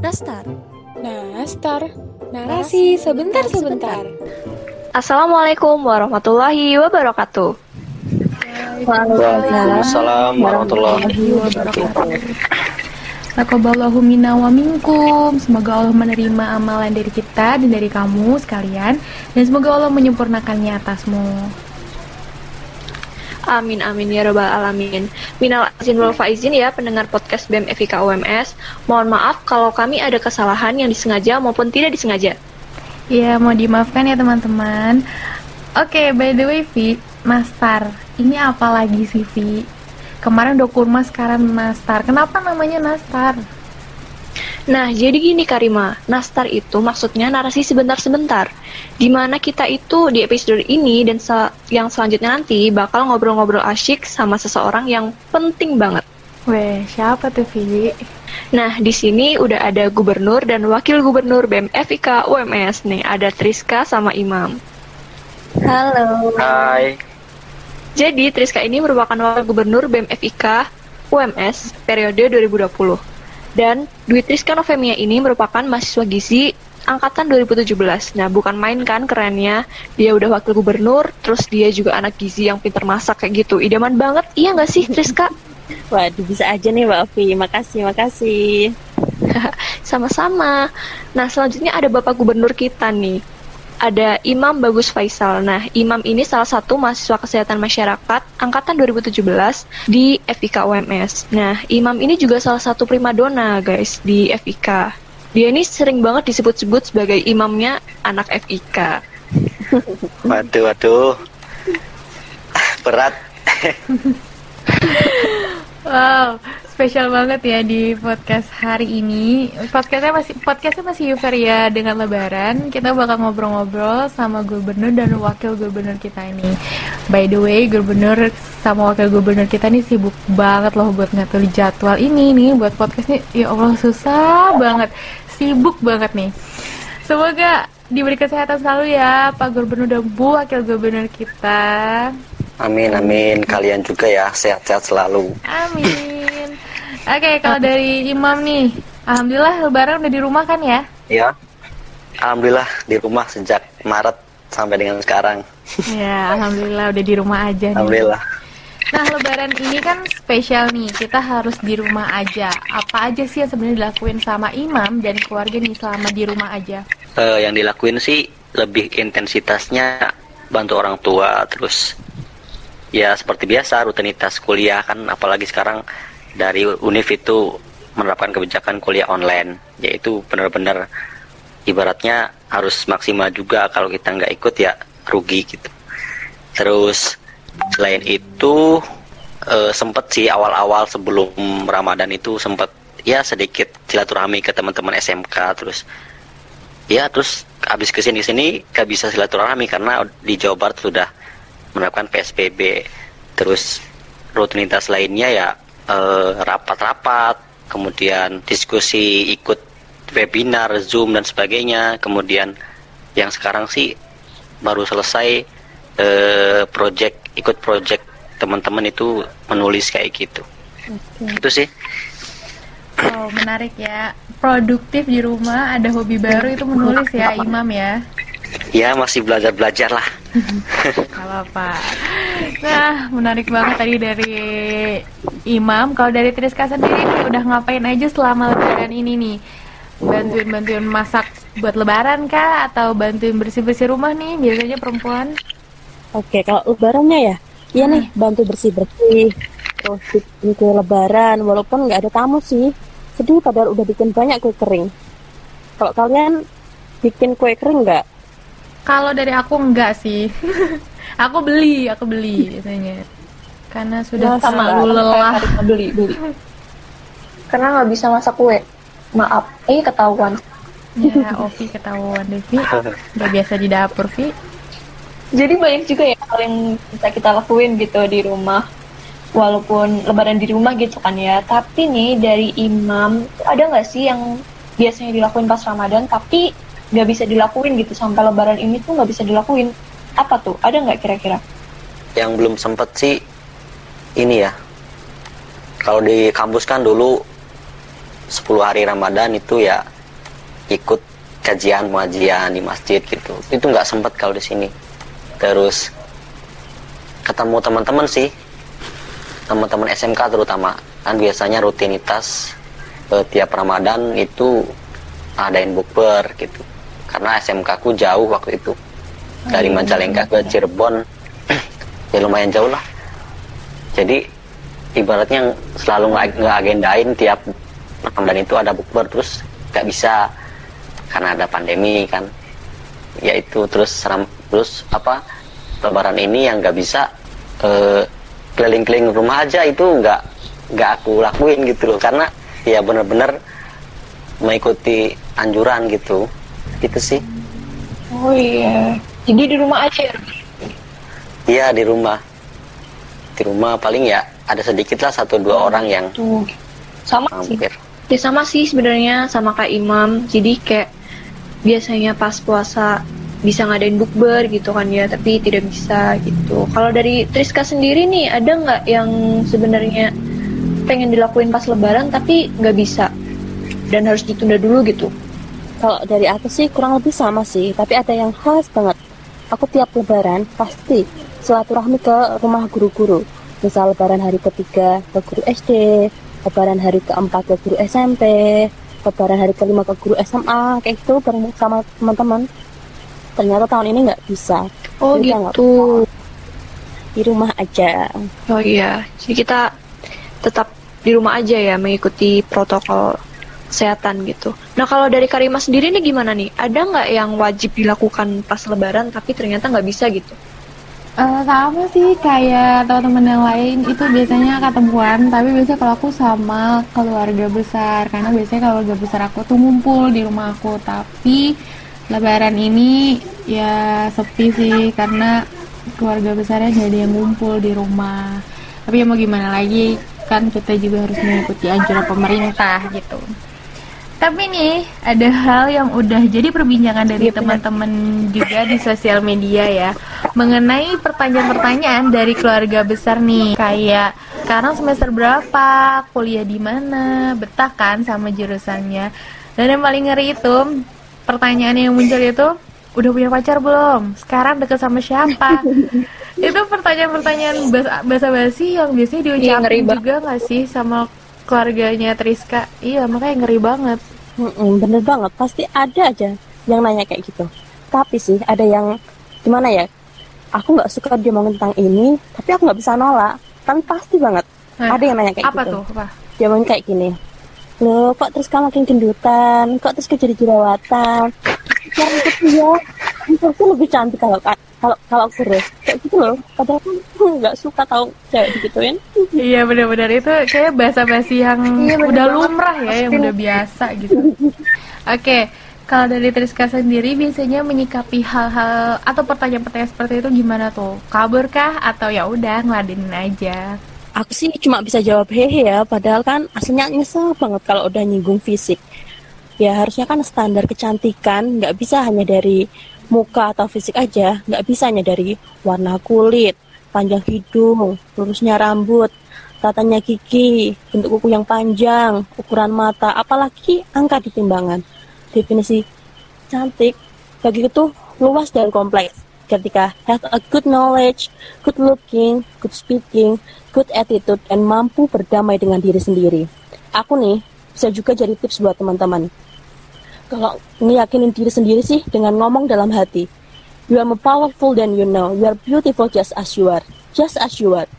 Nastar. Nastar. Narasi sebentar-sebentar. Assalamualaikum warahmatullahi wabarakatuh. Waalaikumsalam warahmatullahi wabarakatuh. Takoballahu minna wa minkum. Semoga Allah menerima amalan dari kita dan dari kamu sekalian dan semoga Allah menyempurnakannya atasmu. Amin amin ya robbal alamin. Minal azin wal faizin ya pendengar podcast BEM FIK UMS. Mohon maaf kalau kami ada kesalahan yang disengaja maupun tidak disengaja. Ya, mau dimaafkan ya teman-teman. Oke, by the way, Vi, Nastar. Ini apa lagi sih, Vi? Kemarin udah kurma, sekarang Nastar. Kenapa namanya Nastar? Nah, jadi gini Karima, Nastar itu maksudnya narasi sebentar-sebentar. Di mana kita itu di episode ini dan sel yang selanjutnya nanti bakal ngobrol-ngobrol asyik sama seseorang yang penting banget. Weh, siapa tuh, Vi? Nah, di sini udah ada gubernur dan wakil gubernur BEM FIK UMS nih, ada Triska sama Imam. Halo. Hai. Jadi, Triska ini merupakan wakil gubernur BEM FIK UMS periode 2020. Dan Dwi Triska Novemia ini merupakan mahasiswa gizi angkatan 2017. Nah, bukan main kan kerennya. Dia udah wakil gubernur, terus dia juga anak gizi yang pinter masak kayak gitu. Idaman banget, iya nggak sih Triska? Waduh, bisa aja nih Mbak Ovi. Makasih, makasih. Sama-sama. Nah, selanjutnya ada Bapak Gubernur kita nih. Ada Imam Bagus Faisal. Nah, Imam ini salah satu mahasiswa kesehatan masyarakat angkatan 2017 di FIK UMS. Nah, Imam ini juga salah satu primadona, guys, di FIK. Dia ini sering banget disebut-sebut sebagai imamnya anak FIK. Waduh, waduh. Berat. Wow, spesial banget ya di podcast hari ini. Podcastnya masih podcastnya masih euforia dengan Lebaran. Kita bakal ngobrol-ngobrol sama gubernur dan wakil gubernur kita ini. By the way, gubernur sama wakil gubernur kita ini sibuk banget loh buat ngatur jadwal ini nih buat podcast ini. Ya Allah susah banget, sibuk banget nih. Semoga diberi kesehatan selalu ya Pak Gubernur dan Bu Wakil Gubernur kita. Amin, amin. Kalian juga ya, sehat-sehat selalu. Amin. Oke, kalau dari Imam nih, alhamdulillah Lebaran udah di rumah kan ya? Ya. Alhamdulillah di rumah sejak Maret sampai dengan sekarang. Ya, alhamdulillah udah di rumah aja nih. Alhamdulillah. Nah, Lebaran ini kan spesial nih. Kita harus di rumah aja. Apa aja sih yang sebenarnya dilakuin sama Imam dan keluarga nih selama di rumah aja? Eh, yang dilakuin sih lebih intensitasnya bantu orang tua terus ya seperti biasa rutinitas kuliah kan apalagi sekarang dari univ itu menerapkan kebijakan kuliah online yaitu benar-benar ibaratnya harus maksimal juga kalau kita nggak ikut ya rugi gitu. Terus selain itu eh, sempet sih awal-awal sebelum Ramadan itu sempet ya sedikit silaturahmi ke teman-teman SMK terus ya terus habis ke sini sini gak bisa silaturahmi karena di Jawa Barat sudah menerapkan PSBB terus rutinitas lainnya ya eh, rapat-rapat kemudian diskusi ikut webinar zoom dan sebagainya kemudian yang sekarang sih baru selesai eh, project ikut project teman-teman itu menulis kayak gitu Oke. itu sih Oh, menarik ya. Produktif di rumah, ada hobi baru itu menulis ya, Imam ya. Ya masih belajar belajar lah Kalau apa. Nah, menarik banget tadi dari Imam. Kalau dari Triska sendiri nih, udah ngapain aja selama lebaran ini nih? Bantuin-bantuin masak buat lebaran kah? Atau bantuin bersih-bersih rumah nih? Biasanya perempuan. Oke, kalau lebarannya ya, iya nih bantu bersih-bersih. Terus bikin kue lebaran, walaupun nggak ada tamu sih. Sedih padahal udah bikin banyak kue kering. Kalau kalian bikin kue kering nggak? Kalau dari aku enggak sih. aku beli, aku beli biasanya. Karena sudah Ya, sama, terlalu lelah. beli beli. Karena nggak bisa masak kue. Maaf, eh ketahuan. Ya, Ovi ketahuan Devi. Udah biasa di dapur, Vi. Jadi banyak juga ya hal yang bisa kita lakuin gitu di rumah. Walaupun lebaran di rumah gitu kan ya. Tapi nih dari imam, ada nggak sih yang biasanya dilakuin pas Ramadan tapi nggak bisa dilakuin gitu sampai lebaran ini tuh nggak bisa dilakuin. Apa tuh? Ada nggak kira-kira? yang belum sempet sih ini ya kalau di kampus kan dulu 10 hari Ramadan itu ya ikut kajian pengajian di masjid gitu itu nggak sempet kalau di sini terus ketemu teman-teman sih teman-teman SMK terutama kan biasanya rutinitas eh, tiap Ramadan itu adain bukber gitu karena SMK ku jauh waktu itu. Dari Majalengka ke Cirebon. Ya lumayan jauh lah. Jadi ibaratnya selalu nggak agendain tiap Ramadan itu ada bukber terus nggak bisa. Karena ada pandemi kan. Ya itu terus seram terus apa lebaran ini yang nggak bisa eh, keliling-keliling rumah aja itu nggak nggak aku lakuin gitu loh. Karena ya bener-bener mengikuti anjuran gitu itu sih Oh iya. Jadi di rumah aja ya? iya di rumah di rumah paling ya ada sedikit lah satu dua orang yang Tuh. Sama sih. hampir Ya sama sih sebenarnya sama kayak Imam. Jadi kayak biasanya pas puasa bisa ngadain bukber gitu kan ya, tapi tidak bisa gitu. Kalau dari Triska sendiri nih, ada nggak yang sebenarnya pengen dilakuin pas Lebaran tapi nggak bisa dan harus ditunda dulu gitu? Kalau dari aku sih kurang lebih sama sih, tapi ada yang khas banget. Aku tiap lebaran pasti silaturahmi ke rumah guru-guru. Misal lebaran hari ketiga ke guru SD, lebaran hari keempat ke guru SMP, lebaran hari kelima ke guru SMA, kayak gitu bareng sama teman-teman. Ternyata tahun ini nggak bisa, Oh Jadi gitu. di rumah aja. Oh iya. Jadi kita tetap di rumah aja ya mengikuti protokol kesehatan gitu. Nah kalau dari Karima sendiri nih gimana nih? Ada nggak yang wajib dilakukan pas Lebaran tapi ternyata nggak bisa gitu? Eh, sama sih kayak teman-teman yang lain itu biasanya ketemuan tapi biasanya kalau aku sama keluarga besar karena biasanya keluarga besar aku tuh ngumpul di rumah aku tapi lebaran ini ya sepi sih karena keluarga besarnya ada yang ngumpul di rumah tapi ya mau gimana lagi kan kita juga harus mengikuti anjuran pemerintah gitu tapi nih ada hal yang udah jadi perbincangan dari teman-teman juga di sosial media ya mengenai pertanyaan-pertanyaan dari keluarga besar nih kayak sekarang semester berapa, kuliah di mana, betah kan sama jurusannya. Dan yang paling ngeri itu pertanyaan yang muncul itu udah punya pacar belum? Sekarang deket sama siapa? itu pertanyaan-pertanyaan bas- basa-basi yang biasanya Iya, diucapin banget. juga nggak sih sama keluarganya Triska? Iya makanya ngeri banget. Mm-mm, bener banget, pasti ada aja yang nanya kayak gitu. Tapi sih ada yang gimana ya? Aku nggak suka dia ngomong tentang ini, tapi aku nggak bisa nolak. Kan pasti banget. Nah, ada yang nanya kayak apa gitu. tuh? Apa? Dia ngomong kayak gini. Loh, kok terus kamu makin gendutan? Kok terus jadi jerawatan? Yang itu ya, itu lebih cantik kalau kalau kalau kurus. Kayak gitu loh. Padahal kan nggak suka tahu cewek digituin. Iya benar-benar itu kayak bahasa-basi yang Iya, bener udah banget. lumrah ya, yang udah biasa gitu. Oke, kalau dari Triska sendiri biasanya menyikapi hal-hal atau pertanyaan-pertanyaan seperti itu gimana tuh? Kabur kah atau ya udah ngeladenin aja? Aku sih cuma bisa jawab hehe ya, padahal kan aslinya nyesel banget kalau udah nyinggung fisik. Ya harusnya kan standar kecantikan nggak bisa hanya dari muka atau fisik aja, nggak bisa hanya dari warna kulit, panjang hidung, lurusnya rambut, tatanya gigi, bentuk kuku yang panjang, ukuran mata, apalagi angka di timbangan. Definisi cantik bagi itu luas dan kompleks. Ketika have a good knowledge, good looking, good speaking, good attitude, dan mampu berdamai dengan diri sendiri. Aku nih bisa juga jadi tips buat teman-teman. Kalau ngeyakinin diri sendiri sih dengan ngomong dalam hati. You are more powerful than you know. You are beautiful just as you are. Just as you are.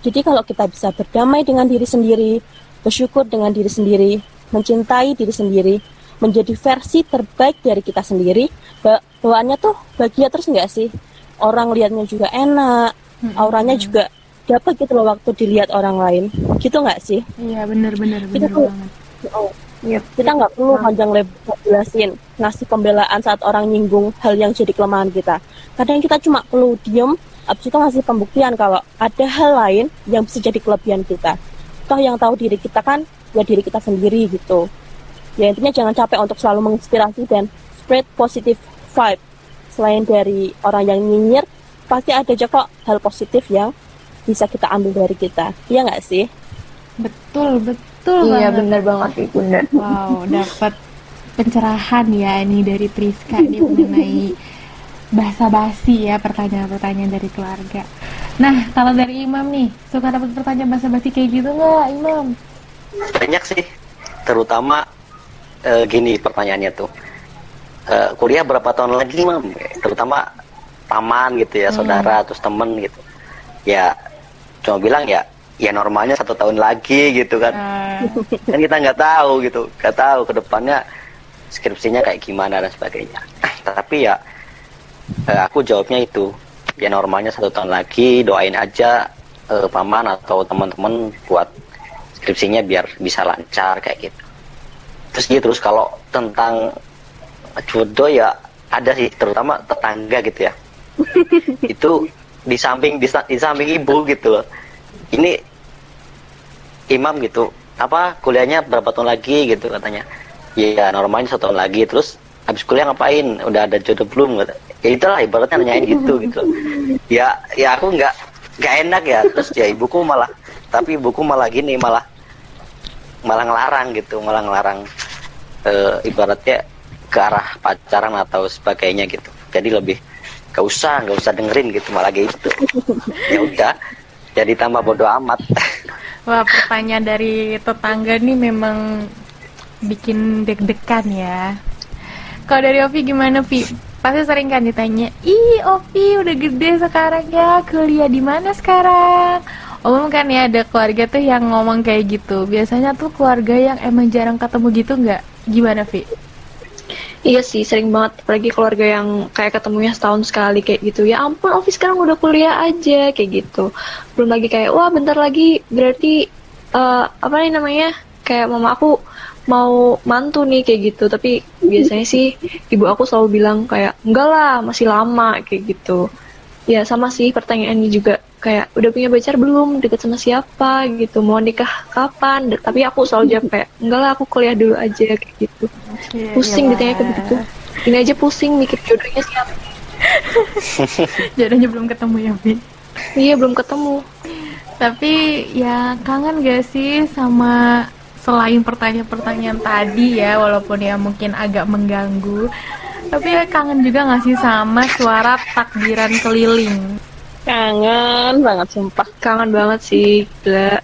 Jadi kalau kita bisa berdamai dengan diri sendiri, bersyukur dengan diri sendiri, mencintai diri sendiri, menjadi versi terbaik dari kita sendiri, ba- bawaannya tuh bahagia terus nggak sih? Orang liatnya juga enak, auranya juga dapat gitu loh waktu dilihat orang lain. Gitu nggak sih? Iya bener-bener bener tuh banget. Oh, kita nggak perlu panjang lebar jelasin ngasih pembelaan saat orang nyinggung hal yang jadi kelemahan kita. Kadang kita cuma perlu diem, abis itu ngasih pembuktian kalau ada hal lain yang bisa jadi kelebihan kita. Toh yang tahu diri kita kan ya diri kita sendiri gitu. Ya intinya jangan capek untuk selalu menginspirasi dan spread positive vibe. Selain dari orang yang nyinyir, pasti ada aja kok hal positif yang bisa kita ambil dari kita. Iya nggak sih? Betul, betul betul Iya banget. bener banget nih bunda. Wow, dapat pencerahan ya ini dari Priska nih mengenai basa-basi ya pertanyaan-pertanyaan dari keluarga. Nah, kalau dari Imam nih, suka dapat pertanyaan basa-basi kayak gitu nggak, Imam? banyak sih terutama eh, gini pertanyaannya tuh Eh, kuliah berapa tahun lagi mam terutama paman gitu ya saudara terus temen gitu ya cuma bilang ya ya normalnya satu tahun lagi gitu kan. Eh, kan kita nggak tahu gitu nggak tahu ke depannya skripsinya kayak gimana dan sebagainya. Tapi ya eh, aku jawabnya itu ya normalnya satu tahun lagi doain aja eh, paman atau teman-teman buat skripsinya biar bisa lancar kayak gitu. Terus gitu terus kalau tentang jodoh ya ada sih terutama tetangga gitu ya. Itu di samping di, di samping ibu gitu loh ini imam gitu. Apa kuliahnya berapa tahun lagi gitu katanya. Ya normalnya satu tahun lagi. Terus habis kuliah ngapain? Udah ada jodoh belum? Kata. ya itulah ibaratnya nanyain gitu gitu. Ya ya aku nggak nggak enak ya. Terus ya ibuku malah tapi ibuku malah gini malah malah ngelarang gitu malah ngelarang eh, ibaratnya ke arah pacaran atau sebagainya gitu. Jadi lebih gak usah gak usah dengerin gitu malah gitu. Ya udah jadi tambah bodoh amat Wah, pertanyaan dari tetangga nih memang bikin deg-degan ya. Kalau dari Ovi gimana, Vi? Pasti sering kan ditanya, ih Ovi udah gede sekarang ya, kuliah di mana sekarang? Umum kan ya ada keluarga tuh yang ngomong kayak gitu. Biasanya tuh keluarga yang emang jarang ketemu gitu nggak? Gimana, Vi? Iya sih, sering banget. Apalagi keluarga yang kayak ketemunya setahun sekali kayak gitu. Ya ampun, Ovi sekarang udah kuliah aja kayak gitu. Belum lagi kayak, wah bentar lagi berarti eh, apa nih namanya? Kayak mama aku mau mantu nih kayak gitu. Tapi biasanya sih ibu aku selalu bilang kayak, enggak lah, masih lama kayak gitu. Ya sama sih pertanyaannya juga kayak udah punya pacar belum? Deket sama siapa? Gitu. Mau nikah kapan? D- tapi aku selalu jawab kayak enggak lah aku kuliah dulu aja kayak gitu. Pusing ditanya kayak begitu ini aja pusing mikir jodohnya siapa. Jodohnya belum ketemu ya, Vi? iya belum ketemu. Tapi ya kangen gak sih sama selain pertanyaan-pertanyaan tadi ya, walaupun ya mungkin agak mengganggu. Tapi ya kangen juga gak sih sama suara takbiran keliling? Kangen banget sumpah. kangen banget sih gila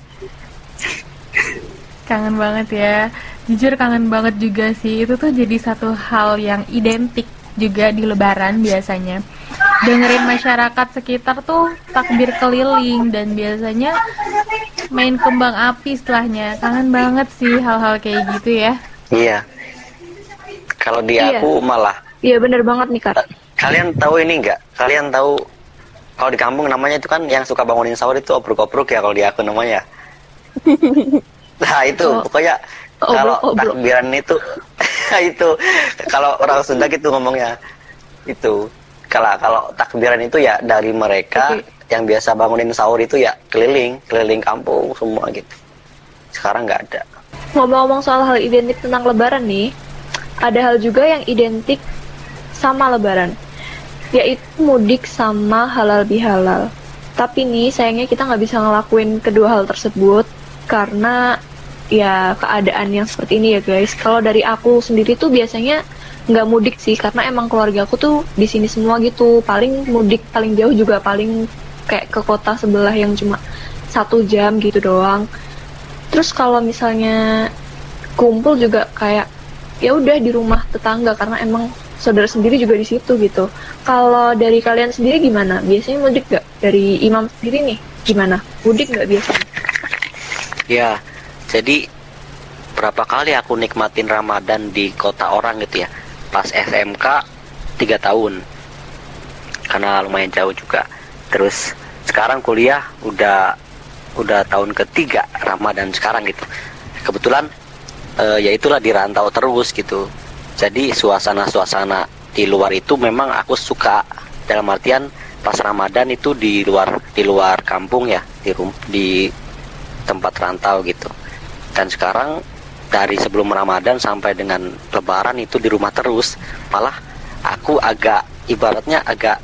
Kangen banget ya. Jujur kangen banget juga sih. Itu tuh jadi satu hal yang identik juga di lebaran biasanya. Dengerin masyarakat sekitar tuh takbir keliling dan biasanya main kembang api setelahnya. Kangen banget sih hal-hal kayak gitu ya. iya kalau di Iya. aku malah iya bener banget nih kak kalian tahu ini nggak kalian tahu kalau di kampung namanya itu kan yang suka bangunin sahur itu obrok-obrok ya kalau di aku namanya. Nah itu. Oh. pokoknya kalau takbiran itu itu. Kalau orang Sunda gitu ngomongnya itu. Kalau kalau takbiran itu ya dari mereka Oke. yang biasa bangunin sahur itu ya keliling keliling kampung semua gitu. Sekarang nggak ada. Ngomong-ngomong soal hal identik tentang lebaran nih ada hal juga yang identik sama lebaran yaitu mudik sama halal bihalal. Tapi nih sayangnya kita nggak bisa ngelakuin kedua hal tersebut karena ya keadaan yang seperti ini ya guys. Kalau dari aku sendiri tuh biasanya nggak mudik sih karena emang keluarga aku tuh di sini semua gitu. Paling mudik paling jauh juga paling kayak ke kota sebelah yang cuma satu jam gitu doang. Terus kalau misalnya kumpul juga kayak ya udah di rumah tetangga karena emang saudara sendiri juga di situ gitu. Kalau dari kalian sendiri gimana? Biasanya mudik gak? Dari imam sendiri nih gimana? Mudik nggak biasanya? Ya, jadi berapa kali aku nikmatin Ramadan di kota orang gitu ya. Pas SMK tiga tahun, karena lumayan jauh juga. Terus sekarang kuliah udah udah tahun ketiga Ramadan sekarang gitu. Kebetulan eh, ya itulah di rantau terus gitu. Jadi suasana-suasana di luar itu memang aku suka dalam artian pas Ramadan itu di luar di luar kampung ya di rum di tempat rantau gitu. Dan sekarang dari sebelum Ramadan sampai dengan Lebaran itu di rumah terus. Malah aku agak ibaratnya agak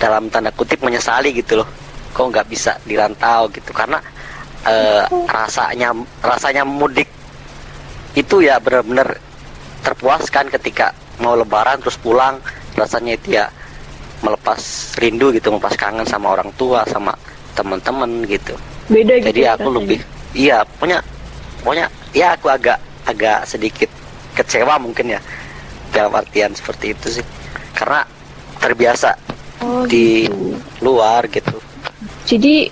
dalam tanda kutip menyesali gitu loh. Kok nggak bisa dirantau gitu karena eh, rasanya rasanya mudik itu ya benar-benar terpuaskan ketika mau lebaran terus pulang rasanya itu ya melepas rindu gitu melepas kangen sama orang tua sama teman-teman gitu Beda gitu. jadi aku rasanya. lebih iya pokoknya pokoknya ya aku agak agak sedikit kecewa mungkin ya dalam artian seperti itu sih karena terbiasa Oh, di gitu. luar gitu Jadi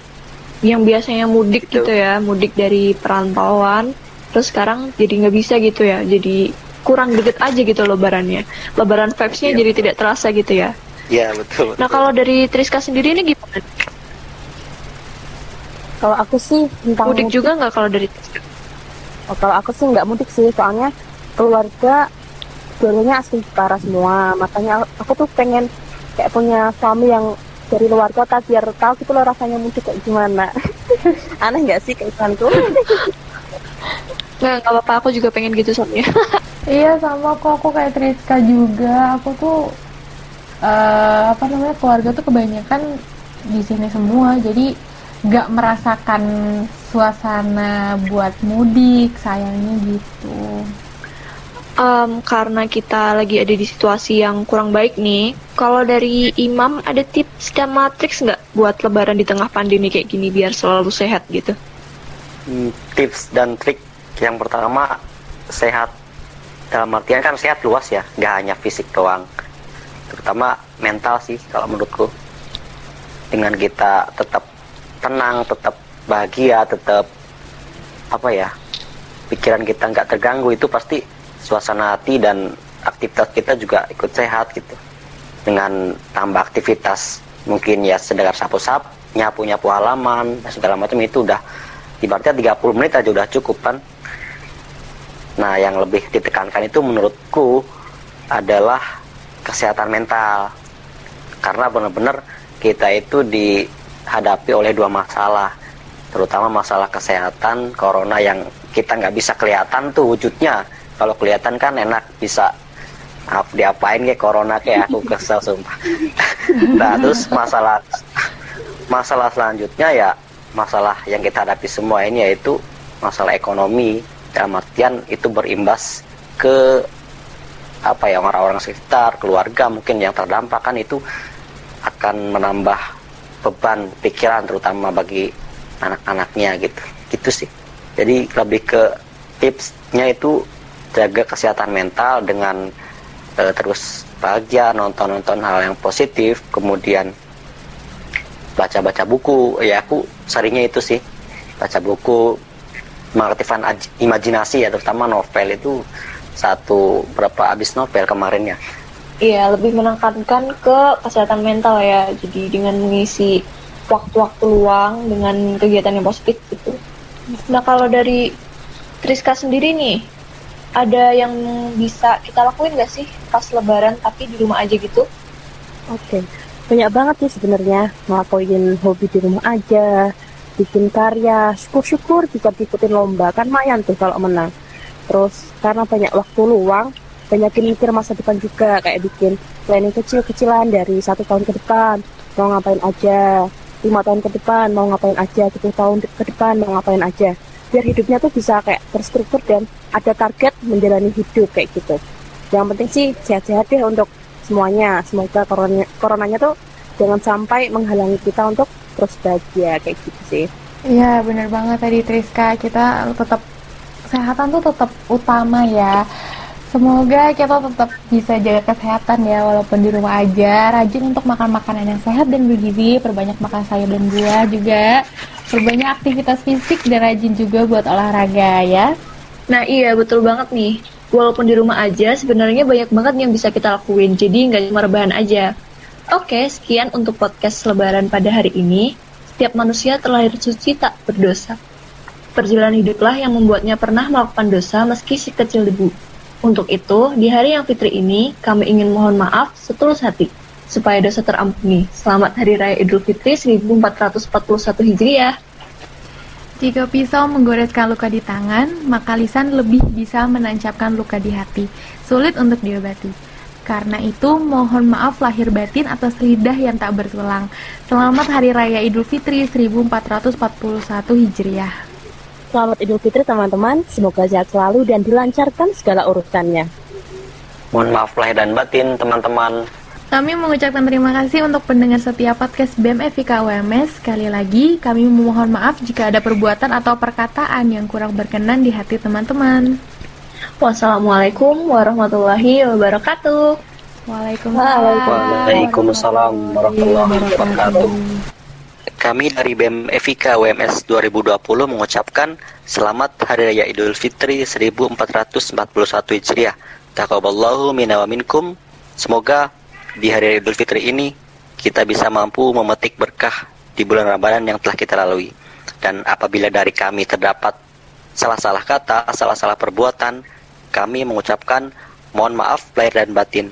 yang biasanya mudik Gitu. gitu ya, mudik dari perantauan, terus sekarang jadi nggak bisa gitu ya, jadi kurang deket aja gitu lebarannya. Lebaran vibes-nya Iya. jadi tidak terasa gitu ya. ya betul, Nah betul. kalau dari Triska sendiri ini gimana? Kalau aku sih tentang Mudik juga nggak kalau dari? Oh, kalau aku sih nggak mudik sih, soalnya keluarga dulunya asli Jepara semua. Makanya aku tuh pengen kayak punya suami yang dari luar kota biar tahu gitu loh rasanya mudik kayak gimana. Aneh nggak sih keisanku? Nggak, nggak apa-apa, aku juga pengen gitu soalnya. Iya sama kok aku kayak Triska juga. Aku tuh eh, apa namanya keluarga tuh kebanyakan di sini semua. Jadi nggak merasakan suasana buat mudik sayangnya gitu. Em, karena kita lagi ada di situasi yang kurang baik nih, kalau dari Imam ada tips dan matriks nggak buat lebaran di tengah pandemi kayak gini biar selalu sehat gitu? Hmm, tips dan trik yang pertama sehat dalam artian kan sehat luas ya nggak hanya fisik doang. Terutama mental sih kalau menurutku. Dengan kita tetap tenang tetap bahagia tetap apa ya pikiran kita nggak terganggu itu pasti suasana hati dan aktivitas kita juga ikut sehat gitu. Dengan tambah aktivitas mungkin ya sedengar sapu-sapu nyapu nyapu halaman segala macam itu udah ibaratnya 30 menit aja udah cukup kan nah yang lebih ditekankan itu menurutku adalah kesehatan mental. Karena benar-benar kita itu dihadapi oleh dua masalah terutama masalah kesehatan corona yang kita nggak bisa kelihatan tuh wujudnya. Kalau kelihatan kan enak bisa maaf diapain kayak corona kayak aku kesel sumpah. Nah terus masalah masalah selanjutnya ya masalah yang kita hadapi semua ini yaitu masalah ekonomi dalam artian itu berimbas ke apa ya orang-orang sekitar keluarga mungkin yang terdampak kan itu akan menambah beban pikiran terutama bagi anak-anaknya gitu. Gitu sih. Jadi lebih ke tipsnya itu jaga kesehatan mental dengan eh, terus bahagia nonton-nonton hal yang positif kemudian baca-baca buku. Ya aku seringnya itu sih baca buku mengaktifkan aj- imajinasi ya terutama novel itu satu berapa habis novel kemarin ya Iya, lebih menekankan ke kesehatan mental ya. Jadi dengan mengisi waktu-waktu luang dengan kegiatan yang positif gitu. Nah, kalau dari Triska sendiri nih, ada yang bisa kita lakuin gak sih pas lebaran tapi di rumah aja gitu? Oke, banyak banget sih sebenarnya ngelakuin hobi di rumah aja, bikin karya, syukur-syukur bisa diikutin lomba kan lumayan tuh kalau menang. Terus karena banyak waktu luang, banyakin mikir masa depan juga kayak bikin planning kecil-kecilan dari satu tahun ke depan mau ngapain aja, lima tahun ke depan mau ngapain aja, 10 tahun ke depan mau ngapain aja. Biar hidupnya tuh bisa kayak terstruktur dan ada target menjalani hidup kayak gitu. Yang penting sih sehat-sehat deh untuk semuanya. Semoga corona coronanya tuh jangan sampai menghalangi kita untuk terus bahagia kayak gitu sih. Iya bener banget tadi Triska kita tetap kesehatan tuh tetap utama ya. Semoga kita tetap bisa jaga kesehatan ya walaupun di rumah aja. Rajin untuk makan makanan yang sehat dan bergizi, perbanyak makan sayur dan buah juga. Perbanyak aktivitas fisik dan rajin juga buat olahraga ya. Nah iya betul banget nih. Walaupun di rumah aja sebenarnya banyak banget yang bisa kita lakuin. Jadi nggak cuma rebahan aja. Oke, sekian untuk podcast Lebaran pada hari ini. Setiap manusia terlahir suci tak berdosa. Perjalanan hiduplah yang membuatnya pernah melakukan dosa meski sekecil debu. Untuk itu, di hari yang fitri ini, kami ingin mohon maaf setulus hati, supaya dosa terampuni. Selamat Hari Raya Idul Fitri 1441 Hijriah. Jika pisau menggoreskan luka di tangan, maka lisan lebih bisa menancapkan luka di hati. Sulit untuk diobati. Karena itu, mohon maaf lahir batin atas lidah yang tak bertulang. Selamat Hari Raya Idul Fitri 1441 Hijriah. Selamat Idul Fitri teman-teman, semoga sehat selalu dan dilancarkan segala urusannya. Mohon maaf lahir dan batin teman-teman. Kami mengucapkan terima kasih untuk pendengar setiap podcast BEM FIK UMS. Sekali lagi, kami memohon maaf jika ada perbuatan atau perkataan yang kurang berkenan di hati teman-teman. Wassalamualaikum warahmatullahi wabarakatuh. Waalaikumsalam. Waalaikumsalam warahmatullahi wabarakatuh. Kami dari BEM FIK UMS 2020 mengucapkan Selamat Hari Raya Idul Fitri 1441 Hijriah. Taqabballahu minna wa minkum. Semoga di hari Idul Fitri ini kita bisa mampu memetik berkah di bulan Ramadan yang telah kita lalui. Dan apabila dari kami terdapat salah-salah kata, salah-salah perbuatan, kami mengucapkan mohon maaf lahir dan batin.